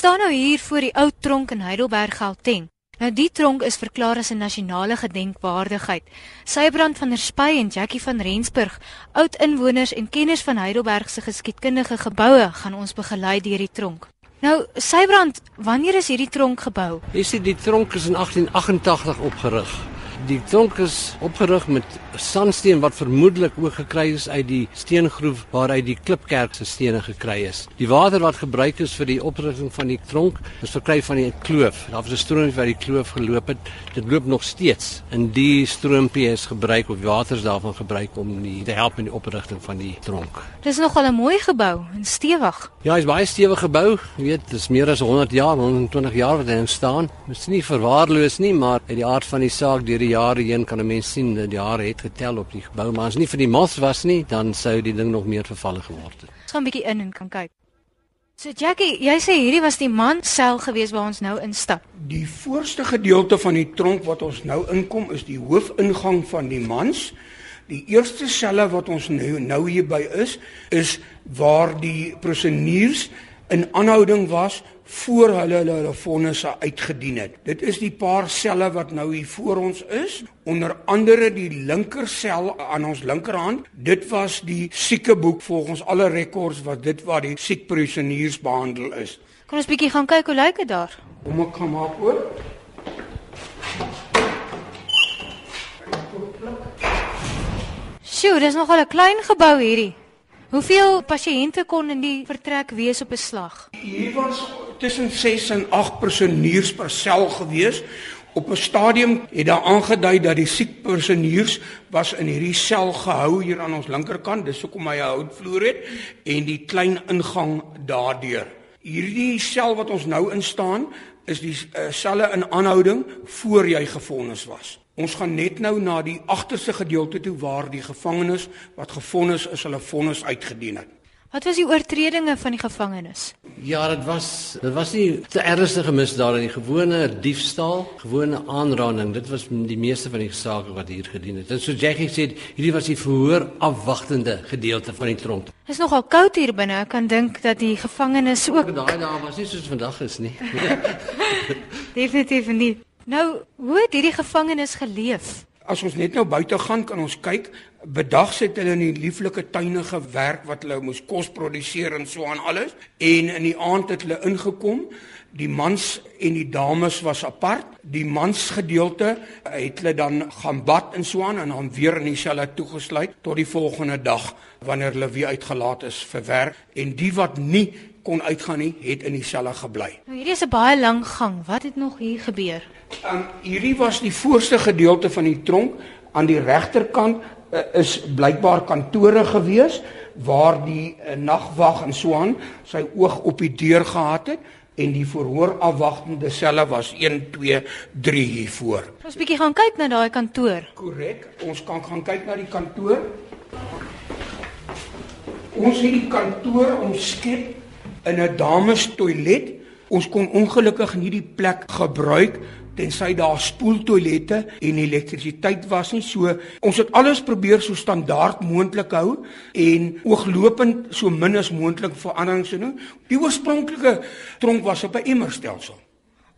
staan nou hier voor die ou tronk in Heidelberg Gauteng. Nou die tronk is verklaar as 'n nasionale gedenkwaardigheid. Sybrand van der Spy en Jackie van Rensburg, oud inwoners en kenners van Heidelberg se geskiedkundige geboue, gaan ons begelei deur die tronk. Nou, Sybrand, wanneer is hierdie tronk gebou? Jy sien die tronk is in 1888 opgerig. Die tronk is opgerig met sandsteen wat vermoedelik ook gekry is uit die steengroef waaruit die Klipkerk se stene gekry is. Die water wat gebruik is vir die oprigting van die tronk is verkry van die kloof. Daar was 'n stroompie wat die kloof geloop het. Dit loop nog steeds. En die stroompie is gebruik of water is daarvan gebruik om die te help in die oprigting van die tronk. Dis nogal 'n mooi gebou en stewig. Ja, hy's baie stewig gebou. Jy weet, dis meer as 100 jaar, 120 jaar wat hy staan. Dit is nie verwaarloos nie, maar uit die aard van die saak deur die jare heen kan 'n mens sien dat die jare het getel op die gebou, maar as nie vir die mos was nie, dan sou die ding nog meer vervalle geword het. Ons gaan 'n bietjie in en kan kyk. So Jackie, jy sê hierdie was die man sel gewees waar ons nou instap. Die voorste gedeelte van die tronk wat ons nou inkom is die hoofingang van die mans. Die eerste selle wat ons nou nou hier by is, is waar die proseniers in aanhouding was voor hulle hulle, hulle vonnisse uitgedien het. Dit is die paar selle wat nou hier voor ons is, onder andere die linker sel aan ons linkerhand. Dit was die siekeboek volgens alle rekords wat dit waar die siek prisoners behandel is. Kom ons bietjie gaan kyk hoe lyk dit daar. Kom ek kom maak oor. Sjoe, dis nogal 'n klein gebou hierdie. Hoeveel pasiënte kon in die vertrek wees op 'n slag? Hier was tussen 6 en 8 personiers per sel gewees. Op 'n stadium het daar aangedui dat die siek personiers was in hierdie sel gehou hier aan ons linkerkant, dis hoekom hy 'n houtvloer het en die klein ingang daardeur. Hierdie sel wat ons nou in staan, is die uh, selle in aanhouding voor jy gefonnis was. Ons gaan net nou na die agterste gedeelte toe waar die gevangenes wat gefonnis is, hulle vonnis uitgedien het. Wat was die oortredinge van die gevangenes? Ja, dit was dit was nie te ernstige misdade nie, gewone diefstal, gewone aanranding. Dit was die meeste van die sake wat hier gedien het. En so Jackie sê, hierdie was die verhoor afwagtende gedeelte van die tronk. Dit is nogal koud hier binne. Ek kan dink dat die gevangenes ook daai dae was nie soos vandag is nie. Definitief nie. Nou, hoe het hierdie gevangenes geleef? As ons net nou buite gaan, kan ons kyk. Bedags het hulle in die lieflike tuine gewerk wat hulle moes kos produseer en so aan alles. En in die aand het hulle ingekom. Die mans en die dames was apart. Die mans gedeelte het hulle dan gaan bad en so aan en dan weer in dieselfde toegesluit tot die volgende dag wanneer hulle weer uitgelaat is vir werk. En die wat nie kon uitgaan nie, het in dieselfde gebly. Nou hierdie is 'n baie lang gang. Wat het nog hier gebeur? Um, hierdie was die voorste gedeelte van die tronk. Aan die regterkant uh, is blykbaar kantore gewees waar die uh, nagwag en so aan sy oog op die deur gehad het en die verhoor afwagtende selle was 1 2 3 hier voor. Ons bietjie gaan kyk na daai kantoor. Korrek. Ons kan gaan kyk na die kantoor. Ons het die kantoor omskep in 'n dames toilet. Ons kon ongelukkig nie die plek gebruik tensy daar spoeltoilette en elektrisiteit was nie. So ons het alles probeer so standaard moontlik hou en ooglopend so min as moontlik veranderings doen. Die oorspronklike tronk was op 'n emmerstelsel.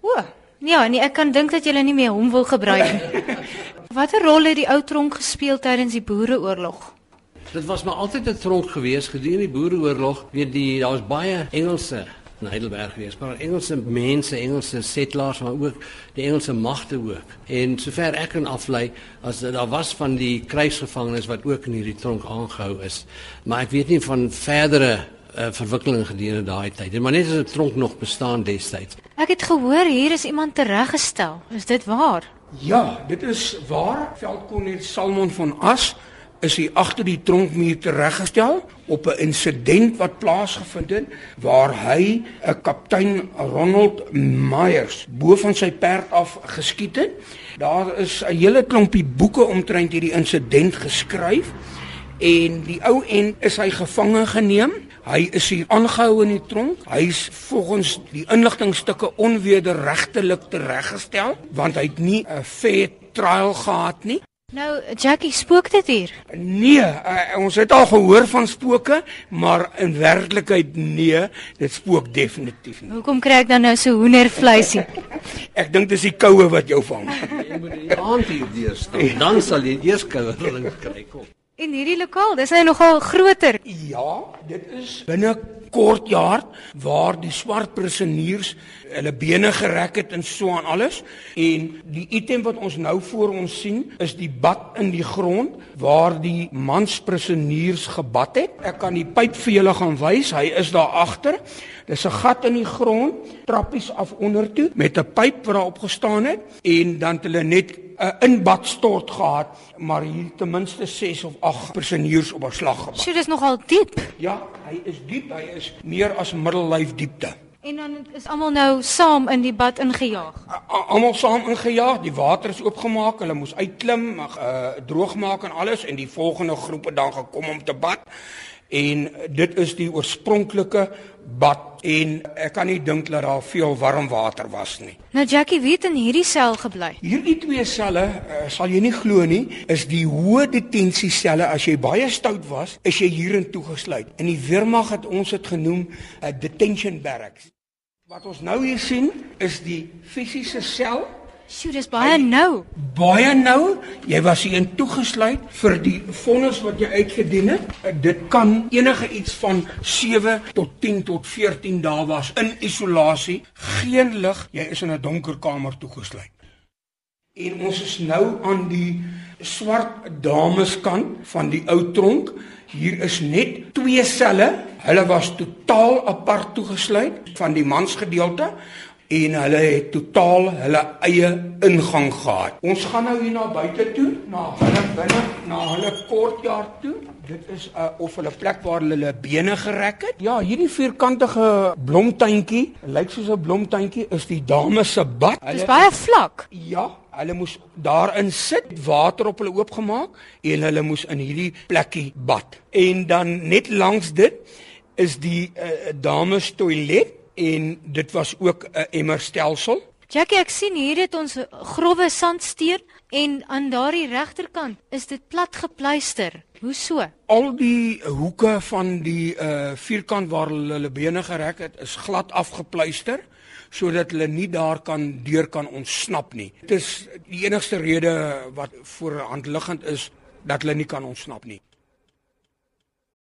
O, ja, nee, ek kan dink dat jy nie meer hom wil gebruik nie. Watter rol het die ou tronk gespeel tydens die Boereoorlog? Dit was maar altyd 'n tronk gewees gedurende die Boereoorlog. Weet die daar was baie Engelse in Heidelberg wees, maar Engelse mense, Engelse settlers, maar ook die Engelse magte ook. En sover ek kan aflei, as daar was van die kruisgevangenes wat ook in hierdie tronk aangehou is, maar ek weet nie van verdere uh, verwikkelinge gedurende daai tyd. Maar net as 'n tronk nog bestaan destyds. Ek het gehoor hier is iemand tereggestel. Is dit waar? Ja, dit is waar. Veldkonel Salmon van As is hy agter die tronkmuur tereggestel op 'n insident wat plaasgevind het waar hy 'n kaptein Ronald Myers bo van sy perd af geskiet het. Daar is 'n hele klompie boeke omtrent hierdie insident geskryf en die ou en is hy gevange geneem. Hy is hier aangehou in die tronk. Hy is volgens die inligtingstukke onwederregtelik tereggestel want hy het nie 'n fair trial gehad nie. Nou, Jackie, spook dit hier? Nee, uh, ons het al gehoor van spooke, maar in werklikheid nee, dit spook definitief nie. Hoekom kry ek dan nou so hoendervleisie? Ek dink dis die koue wat jou vang. Jy moet die aand hier deur staan. Dan sal jy eers kouering kry kom. En hierdie lokaal, dis nou nogal groter. Ja, dit is binne kort jaar waar die swart prisoniers hulle bene gerek het en so aan alles en die item wat ons nou voor ons sien is die bad in die grond waar die mans prisoniers gebad het. Ek kan die pyp vir julle gaan wys. Hy is daar agter. Dis 'n gat in die grond, trappies af onder toe met 'n pyp wat daar op gestaan het en dan het hulle net 'n inbadstort gehad, maar hier ten minste 6 of 8 prisoniers op 'n slag gebad. Sjoe, dis nogal diep. Ja, hy is diep, hy is meer as middellyf diepte. En dan is almal nou saam in die bad ingejaag. Almal saam ingejaag, die water is oopgemaak, hulle moes uitklim, uh, droog maak en alles en die volgende groepe dan gekom om te bad. En dit is die oorspronklike bad en ek kan nie dink dat daar veel warm water was nie. Nou Jackie weet in hierdie sel gebly. Hierdie twee selle, uh, sal jy nie glo nie, is die hoë detensieselle. As jy baie stout was, is jy hierin toegesluit. In die weermag het ons dit genoem 'n uh, detention barracks. Wat ons nou hier sien, is die fisiese sel Sjoe, dis baie nou. baie nou. Jy was hierin toegesluit vir die vonnis wat jy uitgedien het. Dit kan enige iets van 7 tot 10 tot 14 dae was in isolasie, geen lig, jy is in 'n donker kamer toegesluit. En ons is nou aan die swart dameskant van die ou tronk. Hier is net twee selle. Hulle was totaal apart toegesluit van die mansgedeelte en hulle het totaal hulle eie ingang gehad. Ons gaan nou hier na buite toe, na hulle binne, na hulle kortjaar toe. Dit is uh, of hulle plek waar hulle hulle bene gerek het. Ja, hierdie vierkantige blomtuintjie, lyk soos 'n blomtuintjie, is die dames se bad. Dis baie vlak. Ja, hulle moes daarin sit, water op hulle oopgemaak en hulle moes in hierdie plekkie bad. En dan net langs dit is die uh, dames toilet en dit was ook 'n emmerstelsel. Jackie, ek sien hier het ons 'n grouwe sandsteen en aan daardie regterkant is dit plat gepluister. Hoe so? Al die hoeke van die uh vierkant waar hulle hulle bene gerek het, is glad afgepluister sodat hulle nie daar kan deur kan ontsnap nie. Dit is die enigste rede wat voor hand liggend is dat hulle nie kan ontsnap nie.